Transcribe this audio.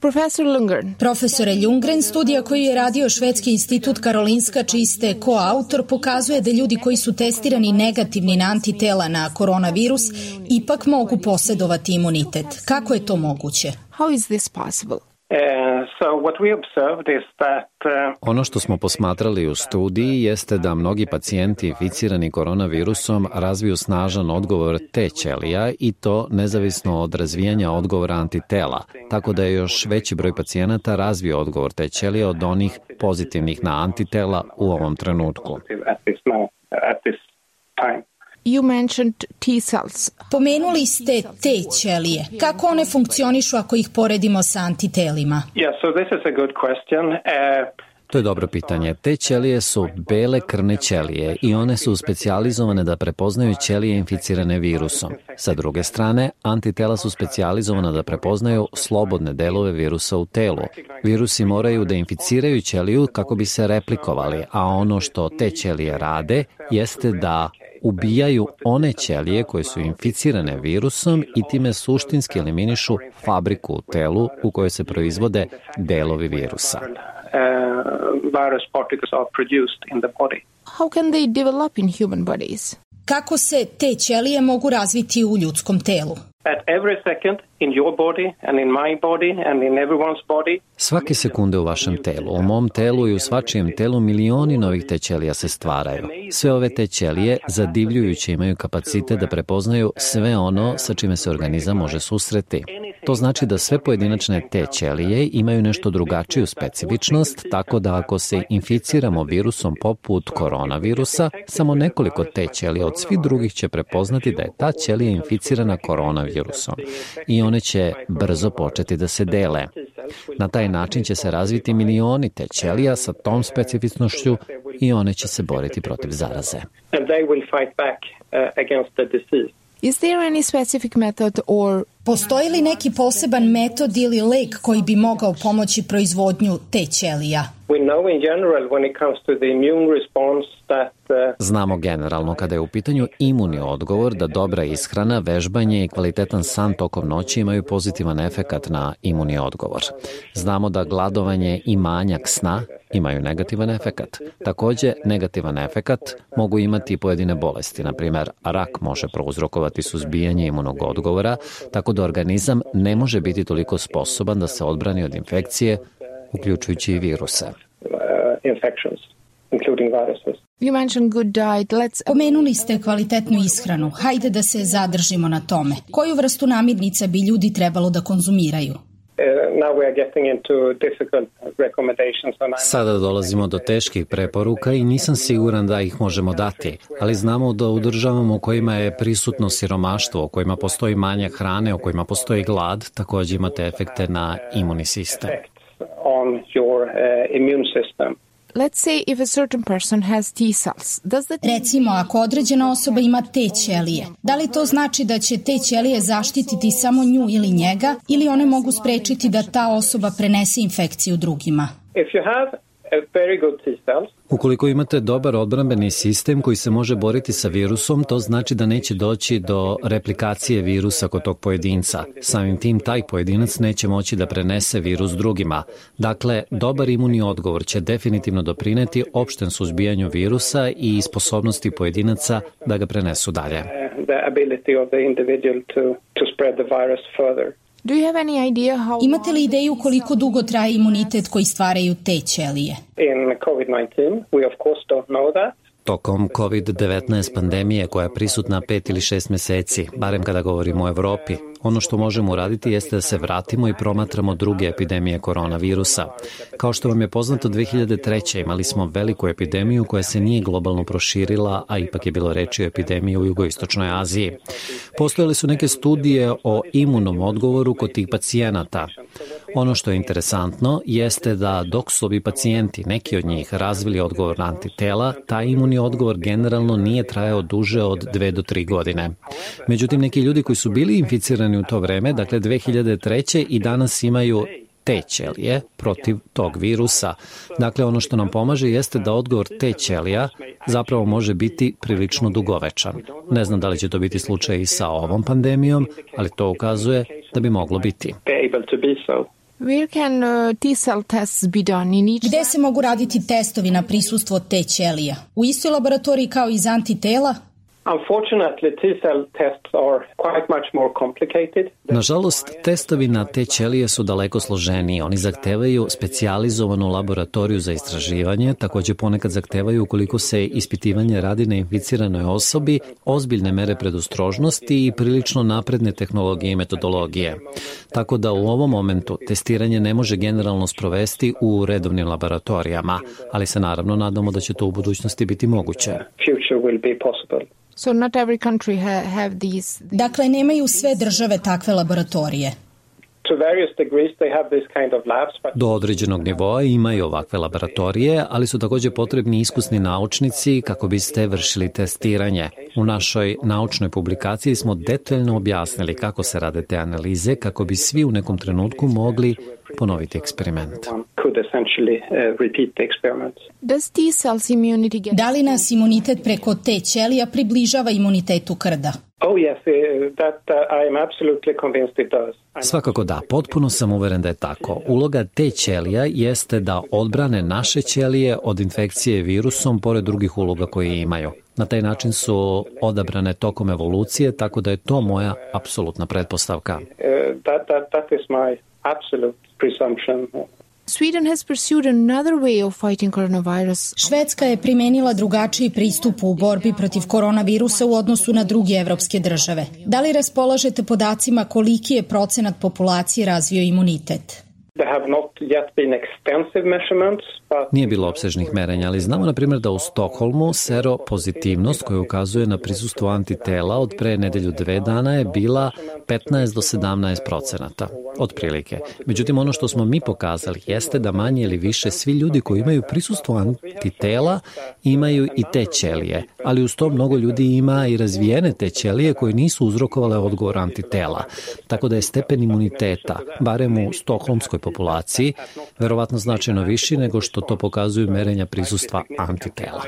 Professor Lundgren. Profesore Ljunggren, studija koju je radio Švedski institut Karolinska, čiji ste koautor, pokazuje da ljudi koji su testirani negativni na antitela na koronavirus ipak mogu posedovati imunitet. Kako je to moguće? How is this possible? Uh, uh, ono što smo posmatrali u studiji jeste da mnogi pacijenti inficirani koronavirusom razviju snažan odgovor T ćelija i to nezavisno od razvijanja odgovora antitela, tako da je još veći broj pacijenata razvio odgovor T ćelija od onih pozitivnih na antitela u ovom trenutku. You mentioned T cells. Pomenuli ste te ćelije. Kako one funkcionišu ako ih poredimo sa antitelima? Yeah, so this is a good question. Uh, To je dobro pitanje. Te ćelije su bele krvne ćelije i one su specijalizovane da prepoznaju ćelije inficirane virusom. Sa druge strane, antitela su specijalizovana da prepoznaju slobodne delove virusa u telu. Virusi moraju da inficiraju ćeliju kako bi se replikovali, a ono što te ćelije rade jeste da ubijaju one ćelije koje su inficirane virusom i time suštinski eliminišu fabriku u telu u kojoj se proizvode delovi virusa. How can they develop in human bodies? Kako se te ćelije mogu razviti u ljudskom telu? At every second Svake sekunde u vašem telu, u mom telu i u svačijem telu milioni novih te ćelija se stvaraju. Sve ove te ćelije zadivljujuće imaju kapacitet da prepoznaju sve ono sa čime se organizam može susreti. To znači da sve pojedinačne te ćelije imaju nešto drugačiju specifičnost, tako da ako se inficiramo virusom poput koronavirusa, samo nekoliko te ćelija od svih drugih će prepoznati da je ta ćelija inficirana koronavirusom i one će brzo početi da se dele. Na taj način će se razviti milioni te ćelija sa tom specifičnošću i one će se boriti protiv zaraze. Is there any specific method or Postoji li neki poseban metod ili lek koji bi mogao pomoći proizvodnju te ćelija? We know in general when it comes to the immune response that Znamo generalno kada je u pitanju imuni odgovor da dobra ishrana, vežbanje i kvalitetan san tokom noći imaju pozitivan efekat na imuni odgovor. Znamo da gladovanje i manjak sna imaju negativan efekat. Takođe, negativan efekat mogu imati pojedine bolesti, na primer rak može prouzrokovati suzbijanje imunog odgovora, tako da organizam ne može biti toliko sposoban da se odbrani od infekcije, uključujući i viruse. uh, you mentioned good diet? Let's Pomenuli ste kvalitetnu ishranu. Hajde da se zadržimo na tome. Koju vrstu namirnica bi ljudi trebalo da konzumiraju? Uh, Sada dolazimo do teških preporuka i nisam siguran da ih možemo dati, ali znamo da u državama u kojima je prisutno siromaštvo, u kojima postoji manja hrane, u kojima postoji glad, takođe imate efekte na imunni sistem. on your uh, immune system. Let's say if a certain person has T cells, does that Recimo, ako određena osoba ima te ćelije, da li to znači da će te ćelije zaštititi samo nju ili njega, ili one mogu sprečiti da ta osoba prenese infekciju drugima? If you have cells, Ukoliko imate dobar odbrambeni sistem koji se može boriti sa virusom, to znači da neće doći do replikacije virusa kod tog pojedinca. Samim tim taj pojedinac neće moći da prenese virus drugima. Dakle, dobar imunni odgovor će definitivno doprineti opštem suzbijanju virusa i sposobnosti pojedinaca da ga prenesu dalje. uh, the ability of the individual to, to spread the virus further. Do you have any idea how Imate li ideju koliko dugo traje imunitet koji stvaraju te ćelije? In COVID-19, we of course don't know that. Tokom COVID-19 pandemije koja je prisutna pet ili šest meseci, barem kada govorimo o Evropi, ono što možemo uraditi jeste da se vratimo i promatramo druge epidemije koronavirusa. Kao što vam je poznato, 2003. imali smo veliku epidemiju koja se nije globalno proširila, a ipak je bilo reči o epidemiji u jugoistočnoj Aziji. Postojale su neke studije o imunom odgovoru kod tih pacijenata. Ono što je interesantno jeste da dok su ovi pacijenti, neki od njih, razvili odgovor na antitela, taj imunni odgovor generalno nije trajao duže od 2 do 3 godine. Međutim, neki ljudi koji su bili inficirani u to vreme, dakle 2003. i danas imaju te ćelije protiv tog virusa. Dakle, ono što nam pomaže jeste da odgovor te ćelija zapravo može biti prilično dugovečan. Ne znam da li će to biti slučaj i sa ovom pandemijom, ali to ukazuje da bi moglo biti. Uh, Gde se mogu raditi testovi na prisustvo te ćelija? U istoj laboratoriji kao i za antitela? Unfortunately, T-cell tests are quite much more complicated. Nažalost, testovi na te ćelije su daleko složeniji. Oni zahtevaju specijalizovanu laboratoriju za istraživanje, takođe ponekad zahtevaju ukoliko se ispitivanje radi na inficiranoj osobi, ozbiljne mere predostrožnosti i prilično napredne tehnologije i metodologije. Tako da u ovom momentu testiranje ne može generalno sprovesti u redovnim laboratorijama, ali se naravno nadamo da će to u budućnosti biti moguće. Future will be possible. So not every country ha have these. Dakle, nemaju sve države takve laboratorije. Do određenog nivoa imaju ovakve laboratorije, ali su takođe potrebni iskusni naučnici kako biste vršili testiranje. U našoj naučnoj publikaciji smo detaljno objasnili kako se rade te analize kako bi svi u nekom trenutku mogli ponoviti eksperiment. uh, Da li nas imunitet preko te ćelija približava imunitetu krda? Oh yes, uh, that uh, I am absolutely convinced it does. Svakako da, potpuno sam uveren da je tako. Uloga te ćelija jeste da odbrane naše ćelije od infekcije virusom pored drugih uloga koje imaju. Na taj način su odabrane tokom evolucije, tako da je to moja apsolutna pretpostavka. Uh, that that that is my absolute presumption. Sweden has pursued another way of fighting coronavirus. Švedska je primenila drugačiji pristup u borbi protiv koronavirusa u odnosu na druge evropske države. Da li raspolažete podacima koliki je procenat populacije razvio imunitet? Nije bilo opsežnih merenja, ali znamo na primjer da u Stokholmu seropozitivnost koja ukazuje na prisustvo antitela od pre nedelju dve dana je bila 15 do 17 procenata, otprilike. Međutim, ono što smo mi pokazali jeste da manje ili više svi ljudi koji imaju prisustvo antitela imaju i te ćelije, ali uz to mnogo ljudi ima i razvijene te ćelije koje nisu uzrokovale odgovor antitela. Tako da je stepen imuniteta, barem u stokholmskoj populaciji, verovatno značajno viši nego što to pokazuju merenja prisustva antitela.